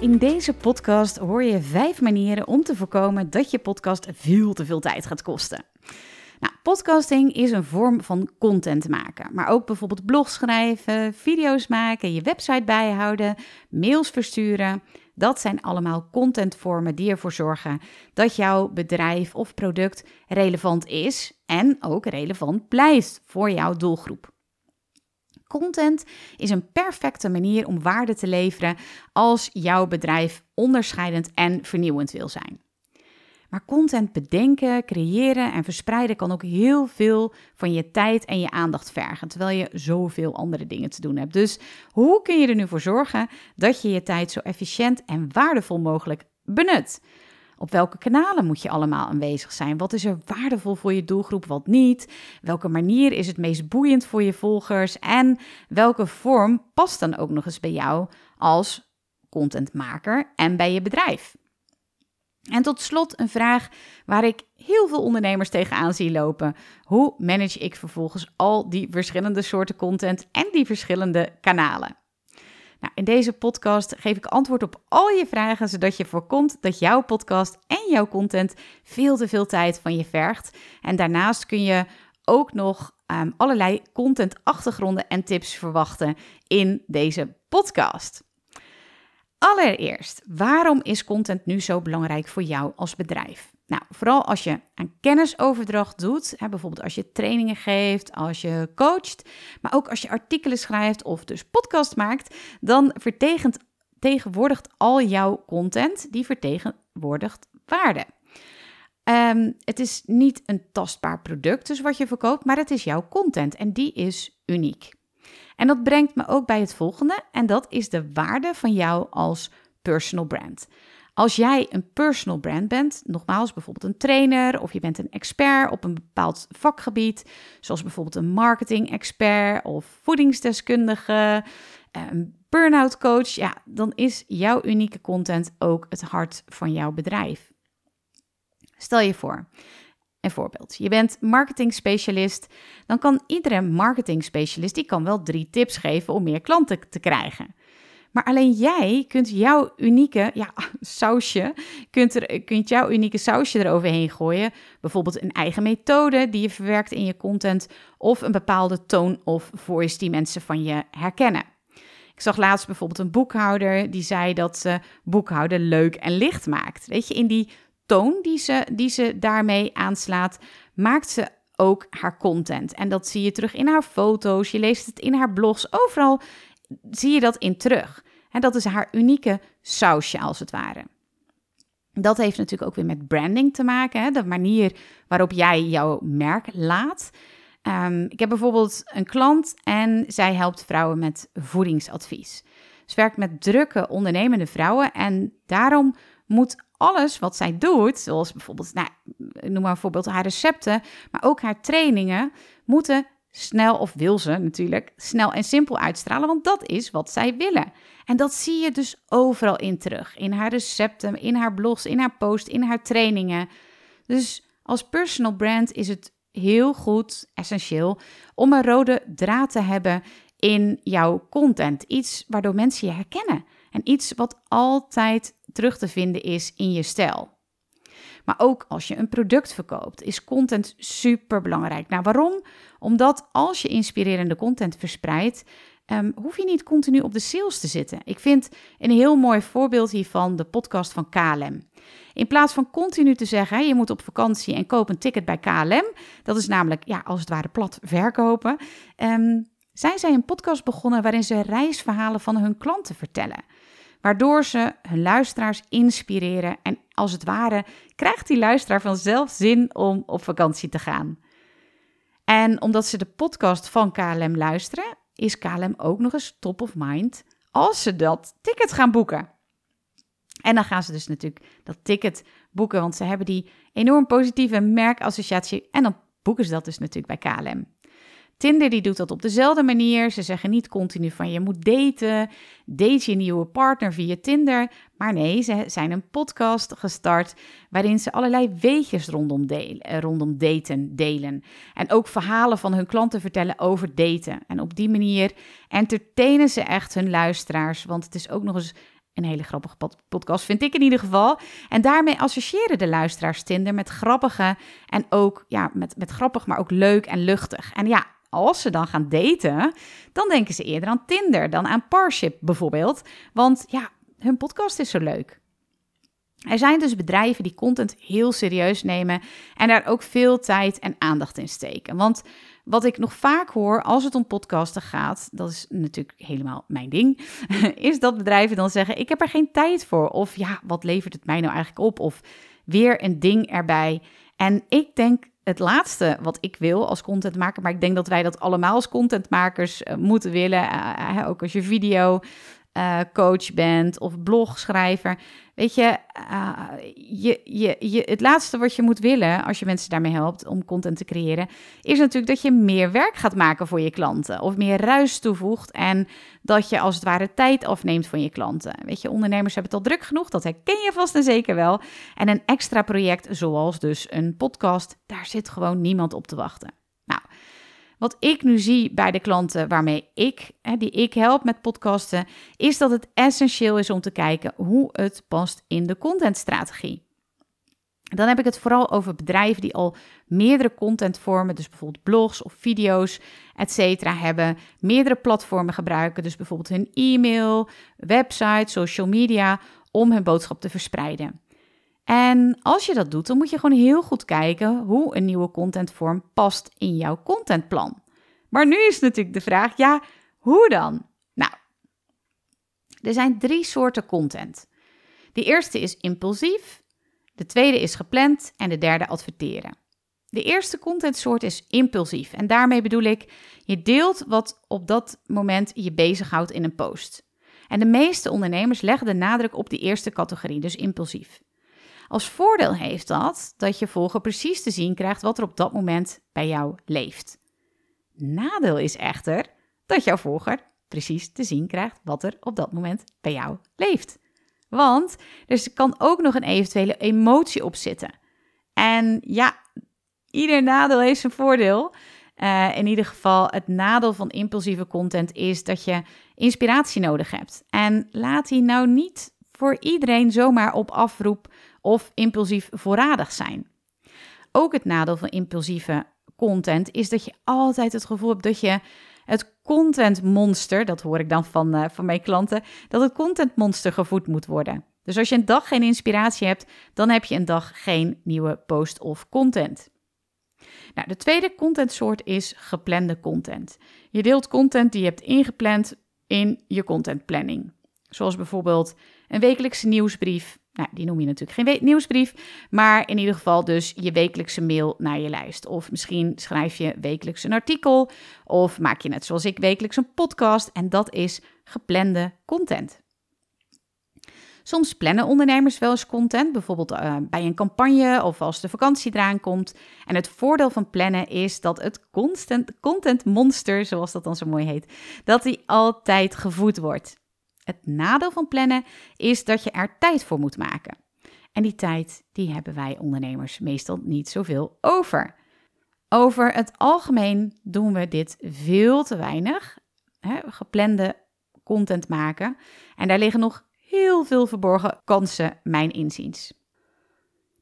In deze podcast hoor je vijf manieren om te voorkomen dat je podcast veel te veel tijd gaat kosten. Nou, podcasting is een vorm van content maken, maar ook bijvoorbeeld blogs schrijven, video's maken, je website bijhouden, mails versturen. Dat zijn allemaal contentvormen die ervoor zorgen dat jouw bedrijf of product relevant is en ook relevant blijft voor jouw doelgroep. Content is een perfecte manier om waarde te leveren als jouw bedrijf onderscheidend en vernieuwend wil zijn. Maar content bedenken, creëren en verspreiden kan ook heel veel van je tijd en je aandacht vergen, terwijl je zoveel andere dingen te doen hebt. Dus hoe kun je er nu voor zorgen dat je je tijd zo efficiënt en waardevol mogelijk benut? Op welke kanalen moet je allemaal aanwezig zijn? Wat is er waardevol voor je doelgroep, wat niet? Welke manier is het meest boeiend voor je volgers? En welke vorm past dan ook nog eens bij jou als contentmaker en bij je bedrijf? En tot slot een vraag waar ik heel veel ondernemers tegenaan zie lopen. Hoe manage ik vervolgens al die verschillende soorten content en die verschillende kanalen? Nou, in deze podcast geef ik antwoord op al je vragen, zodat je voorkomt dat jouw podcast en jouw content veel te veel tijd van je vergt. En daarnaast kun je ook nog um, allerlei contentachtergronden en tips verwachten in deze podcast. Allereerst, waarom is content nu zo belangrijk voor jou als bedrijf? Nou, vooral als je aan kennisoverdracht doet, hè, bijvoorbeeld als je trainingen geeft, als je coacht, maar ook als je artikelen schrijft of dus podcast maakt, dan vertegenwoordigt al jouw content, die vertegenwoordigt waarde. Um, het is niet een tastbaar product, dus wat je verkoopt, maar het is jouw content en die is uniek. En dat brengt me ook bij het volgende, en dat is de waarde van jou als personal brand. Als jij een personal brand bent, nogmaals bijvoorbeeld een trainer of je bent een expert op een bepaald vakgebied, zoals bijvoorbeeld een marketing expert of voedingsdeskundige, een burn-out coach, ja, dan is jouw unieke content ook het hart van jouw bedrijf. Stel je voor, een voorbeeld. Je bent marketing specialist, dan kan iedere marketing specialist die kan wel drie tips geven om meer klanten te krijgen. Maar alleen jij kunt jouw unieke ja, sausje, kunt, er, kunt jouw unieke sausje eroverheen gooien. Bijvoorbeeld een eigen methode die je verwerkt in je content of een bepaalde toon of voice die mensen van je herkennen. Ik zag laatst bijvoorbeeld een boekhouder die zei dat ze boekhouden leuk en licht maakt. Weet je, in die toon die ze, die ze daarmee aanslaat, maakt ze ook haar content. En dat zie je terug in haar foto's, je leest het in haar blogs, overal zie je dat in terug. En dat is haar unieke sausje als het ware. Dat heeft natuurlijk ook weer met branding te maken, hè? de manier waarop jij jouw merk laat. Um, ik heb bijvoorbeeld een klant en zij helpt vrouwen met voedingsadvies. Ze werkt met drukke ondernemende vrouwen en daarom moet alles wat zij doet, zoals bijvoorbeeld, nou, noem maar bijvoorbeeld haar recepten, maar ook haar trainingen, moeten snel, of wil ze natuurlijk, snel en simpel uitstralen, want dat is wat zij willen. En dat zie je dus overal in terug. In haar recepten, in haar blogs, in haar post, in haar trainingen. Dus als personal brand is het heel goed, essentieel, om een rode draad te hebben in jouw content. Iets waardoor mensen je herkennen. En iets wat altijd terug te vinden is in je stijl. Maar ook als je een product verkoopt, is content super belangrijk. Nou, waarom? Omdat als je inspirerende content verspreidt, um, hoef je niet continu op de sales te zitten. Ik vind een heel mooi voorbeeld hiervan de podcast van KLM. In plaats van continu te zeggen, je moet op vakantie en koop een ticket bij KLM, dat is namelijk, ja, als het ware plat verkopen, um, zijn zij een podcast begonnen waarin ze reisverhalen van hun klanten vertellen waardoor ze hun luisteraars inspireren en als het ware krijgt die luisteraar vanzelf zin om op vakantie te gaan. En omdat ze de podcast van KLM luisteren, is KLM ook nog eens top of mind als ze dat ticket gaan boeken. En dan gaan ze dus natuurlijk dat ticket boeken, want ze hebben die enorm positieve merkassociatie. En dan boeken ze dat dus natuurlijk bij KLM. Tinder die doet dat op dezelfde manier. Ze zeggen niet continu van je moet daten, date je nieuwe partner via Tinder. Maar nee, ze zijn een podcast gestart waarin ze allerlei weetjes rondom, delen, eh, rondom daten delen. En ook verhalen van hun klanten vertellen over daten. En op die manier entertainen ze echt hun luisteraars. Want het is ook nog eens een hele grappige podcast, vind ik in ieder geval. En daarmee associëren de luisteraars Tinder met grappige en ook, ja, met, met grappig, maar ook leuk en luchtig. En ja, als ze dan gaan daten, dan denken ze eerder aan Tinder dan aan Parship bijvoorbeeld. Want ja, hun podcast is zo leuk. Er zijn dus bedrijven die content heel serieus nemen en daar ook veel tijd en aandacht in steken. Want wat ik nog vaak hoor als het om podcasten gaat, dat is natuurlijk helemaal mijn ding, is dat bedrijven dan zeggen: Ik heb er geen tijd voor. Of ja, wat levert het mij nou eigenlijk op? Of weer een ding erbij. En ik denk het laatste wat ik wil als contentmaker, maar ik denk dat wij dat allemaal als contentmakers uh, moeten willen. Uh, ook als je video uh, coach bent of blogschrijver. Weet je, uh, je, je, je, het laatste wat je moet willen als je mensen daarmee helpt om content te creëren, is natuurlijk dat je meer werk gaat maken voor je klanten of meer ruis toevoegt en dat je als het ware tijd afneemt van je klanten. Weet je, ondernemers hebben het al druk genoeg, dat herken je vast en zeker wel. En een extra project zoals dus een podcast, daar zit gewoon niemand op te wachten. Wat ik nu zie bij de klanten waarmee ik, die ik help met podcasten, is dat het essentieel is om te kijken hoe het past in de contentstrategie. Dan heb ik het vooral over bedrijven die al meerdere contentvormen, dus bijvoorbeeld blogs of video's, etc. hebben, meerdere platformen gebruiken, dus bijvoorbeeld hun e-mail, website, social media, om hun boodschap te verspreiden. En als je dat doet, dan moet je gewoon heel goed kijken hoe een nieuwe contentvorm past in jouw contentplan. Maar nu is natuurlijk de vraag, ja, hoe dan? Nou, er zijn drie soorten content. De eerste is impulsief, de tweede is gepland en de derde adverteren. De eerste contentsoort is impulsief en daarmee bedoel ik, je deelt wat op dat moment je bezighoudt in een post. En de meeste ondernemers leggen de nadruk op die eerste categorie, dus impulsief. Als voordeel heeft dat dat je volger precies te zien krijgt wat er op dat moment bij jou leeft. Nadeel is echter dat jouw volger precies te zien krijgt wat er op dat moment bij jou leeft. Want er kan ook nog een eventuele emotie op zitten. En ja, ieder nadeel heeft zijn voordeel. Uh, in ieder geval, het nadeel van impulsieve content is dat je inspiratie nodig hebt. En laat die nou niet voor iedereen zomaar op afroep of impulsief voorradig zijn. Ook het nadeel van impulsieve content is dat je altijd het gevoel hebt dat je het contentmonster, dat hoor ik dan van, uh, van mijn klanten, dat het contentmonster gevoed moet worden. Dus als je een dag geen inspiratie hebt, dan heb je een dag geen nieuwe post of content. Nou, de tweede contentsoort is geplande content. Je deelt content die je hebt ingepland in je contentplanning. Zoals bijvoorbeeld een wekelijkse nieuwsbrief. Nou, die noem je natuurlijk geen nieuwsbrief, maar in ieder geval dus je wekelijkse mail naar je lijst. Of misschien schrijf je wekelijks een artikel, of maak je net zoals ik wekelijks een podcast en dat is geplande content. Soms plannen ondernemers wel eens content, bijvoorbeeld uh, bij een campagne of als de vakantie eraan komt. En het voordeel van plannen is dat het constant content monster, zoals dat dan zo mooi heet, dat die altijd gevoed wordt. Het nadeel van plannen is dat je er tijd voor moet maken. En die tijd, die hebben wij ondernemers meestal niet zoveel over. Over het algemeen doen we dit veel te weinig. Hè, geplande content maken. En daar liggen nog heel veel verborgen kansen, mijn inziens.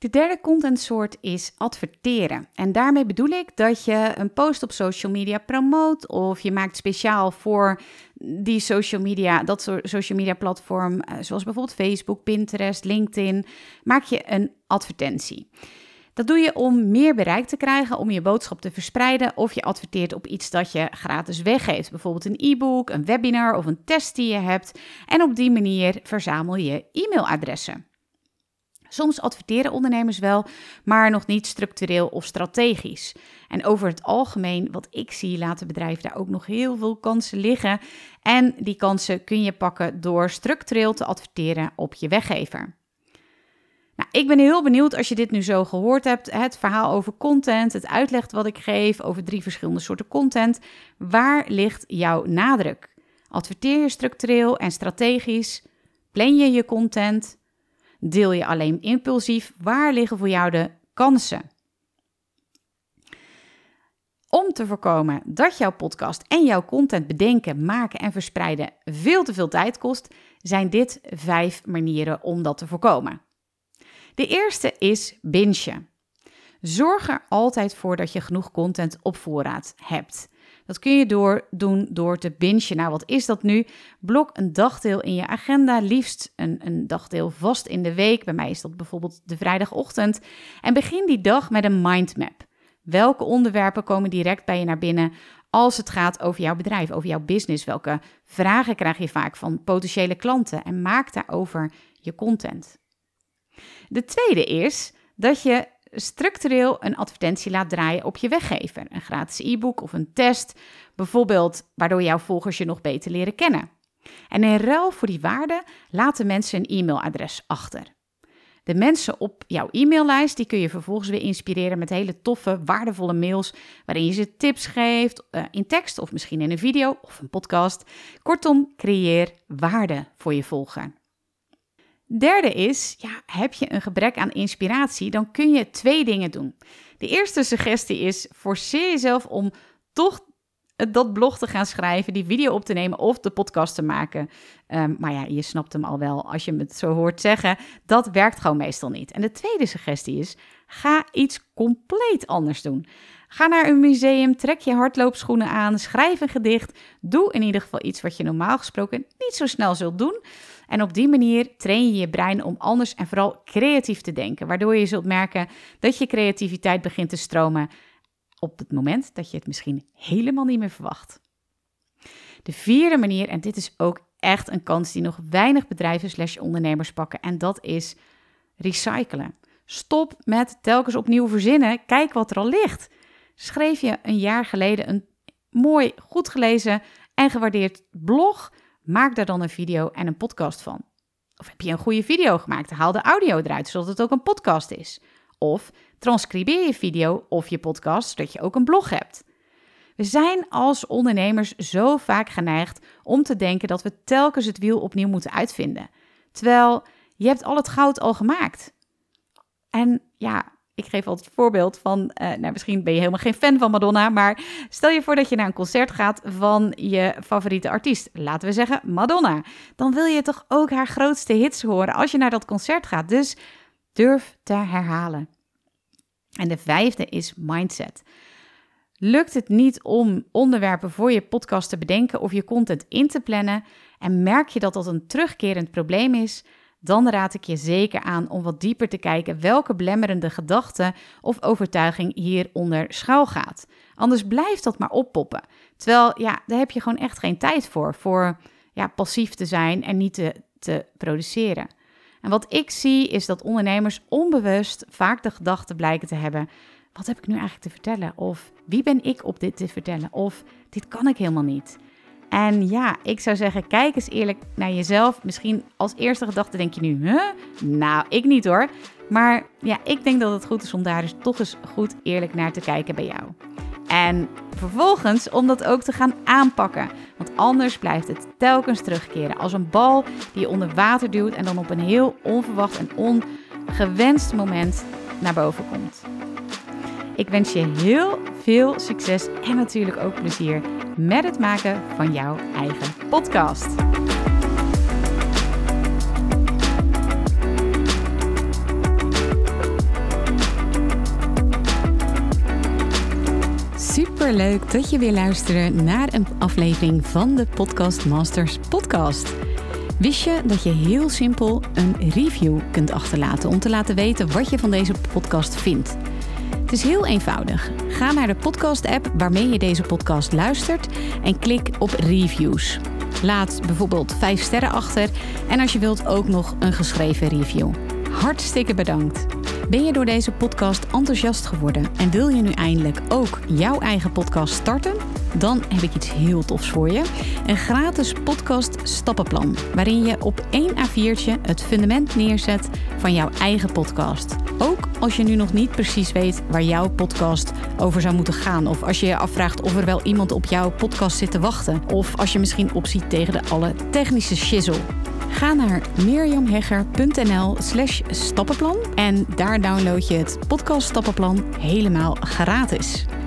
De derde contentsoort is adverteren. En daarmee bedoel ik dat je een post op social media promoot of je maakt speciaal voor die social media, dat soort social media platform, eh, zoals bijvoorbeeld Facebook, Pinterest, LinkedIn, maak je een advertentie. Dat doe je om meer bereik te krijgen, om je boodschap te verspreiden of je adverteert op iets dat je gratis weggeeft. Bijvoorbeeld een e-book, een webinar of een test die je hebt. En op die manier verzamel je e-mailadressen. Soms adverteren ondernemers wel, maar nog niet structureel of strategisch. En over het algemeen, wat ik zie, laten bedrijven daar ook nog heel veel kansen liggen. En die kansen kun je pakken door structureel te adverteren op je weggever. Nou, ik ben heel benieuwd als je dit nu zo gehoord hebt, het verhaal over content, het uitlegt wat ik geef over drie verschillende soorten content. Waar ligt jouw nadruk? Adverteer je structureel en strategisch? Plan je je content? Deel je alleen impulsief? Waar liggen voor jou de kansen? Om te voorkomen dat jouw podcast en jouw content bedenken, maken en verspreiden veel te veel tijd kost, zijn dit vijf manieren om dat te voorkomen. De eerste is bingen. Zorg er altijd voor dat je genoeg content op voorraad hebt. Dat kun je door, doen door te bingen. Nou, wat is dat nu? Blok een dagdeel in je agenda, liefst een, een dagdeel vast in de week. Bij mij is dat bijvoorbeeld de vrijdagochtend. En begin die dag met een mindmap. Welke onderwerpen komen direct bij je naar binnen als het gaat over jouw bedrijf, over jouw business? Welke vragen krijg je vaak van potentiële klanten? En maak daarover je content. De tweede is dat je structureel een advertentie laat draaien op je weggever. Een gratis e-book of een test, bijvoorbeeld waardoor jouw volgers je nog beter leren kennen. En in ruil voor die waarde laten mensen een e-mailadres achter. De mensen op jouw e-maillijst die kun je vervolgens weer inspireren met hele toffe, waardevolle mails waarin je ze tips geeft uh, in tekst of misschien in een video of een podcast. Kortom, creëer waarde voor je volger. Derde is, ja, heb je een gebrek aan inspiratie, dan kun je twee dingen doen. De eerste suggestie is, forceer jezelf om toch dat blog te gaan schrijven, die video op te nemen of de podcast te maken. Um, maar ja, je snapt hem al wel als je het zo hoort zeggen. Dat werkt gewoon meestal niet. En de tweede suggestie is: ga iets compleet anders doen. Ga naar een museum, trek je hardloopschoenen aan, schrijf een gedicht. Doe in ieder geval iets wat je normaal gesproken niet zo snel zult doen. En op die manier train je je brein om anders en vooral creatief te denken, waardoor je zult merken dat je creativiteit begint te stromen op het moment dat je het misschien helemaal niet meer verwacht. De vierde manier, en dit is ook echt een kans die nog weinig bedrijven slash ondernemers pakken, en dat is recyclen. Stop met telkens opnieuw verzinnen, kijk wat er al ligt. Schreef je een jaar geleden een mooi, goed gelezen en gewaardeerd blog Maak daar dan een video en een podcast van. Of heb je een goede video gemaakt? Haal de audio eruit, zodat het ook een podcast is. Of transcribeer je video of je podcast, zodat je ook een blog hebt. We zijn als ondernemers zo vaak geneigd om te denken dat we telkens het wiel opnieuw moeten uitvinden. Terwijl je hebt al het goud al gemaakt. En ja, ik geef altijd het voorbeeld van, uh, nou, misschien ben je helemaal geen fan van Madonna, maar stel je voor dat je naar een concert gaat van je favoriete artiest, laten we zeggen Madonna. Dan wil je toch ook haar grootste hits horen als je naar dat concert gaat. Dus durf te herhalen. En de vijfde is mindset. Lukt het niet om onderwerpen voor je podcast te bedenken of je content in te plannen en merk je dat dat een terugkerend probleem is, dan raad ik je zeker aan om wat dieper te kijken welke belemmerende gedachte of overtuiging hieronder schuil gaat. Anders blijft dat maar oppoppen. Terwijl, ja, daar heb je gewoon echt geen tijd voor, voor ja, passief te zijn en niet te, te produceren. En wat ik zie is dat ondernemers onbewust vaak de gedachte blijken te hebben: wat heb ik nu eigenlijk te vertellen? Of wie ben ik op dit te vertellen? Of dit kan ik helemaal niet. En ja, ik zou zeggen, kijk eens eerlijk naar jezelf. Misschien als eerste gedachte denk je nu, huh? Nou, ik niet hoor. Maar ja, ik denk dat het goed is om daar dus toch eens goed eerlijk naar te kijken bij jou. En vervolgens om dat ook te gaan aanpakken. Want anders blijft het telkens terugkeren als een bal die je onder water duwt en dan op een heel onverwacht en ongewenst moment naar boven komt. Ik wens je heel veel succes en natuurlijk ook plezier met het maken van jouw eigen podcast. Super leuk dat je weer luistert naar een aflevering van de Podcast Masters podcast. Wist je dat je heel simpel een review kunt achterlaten om te laten weten wat je van deze podcast vindt? Het is heel eenvoudig. Ga naar de podcast-app waarmee je deze podcast luistert en klik op reviews. Laat bijvoorbeeld 5 sterren achter en als je wilt ook nog een geschreven review. hartstikke bedankt. Ben je door deze podcast enthousiast geworden en wil je nu eindelijk ook jouw eigen podcast starten? Dan heb ik iets heel tofs voor je. Een gratis podcast stappenplan, waarin je op één A4'tje het fundament neerzet van jouw eigen podcast. Ook als je nu nog niet precies weet waar jouw podcast over zou moeten gaan. Of als je je afvraagt of er wel iemand op jouw podcast zit te wachten. Of als je misschien opziet tegen de alle technische shizzle. Ga naar mirjamhegger.nl slash stappenplan en daar download je het podcast stappenplan helemaal gratis.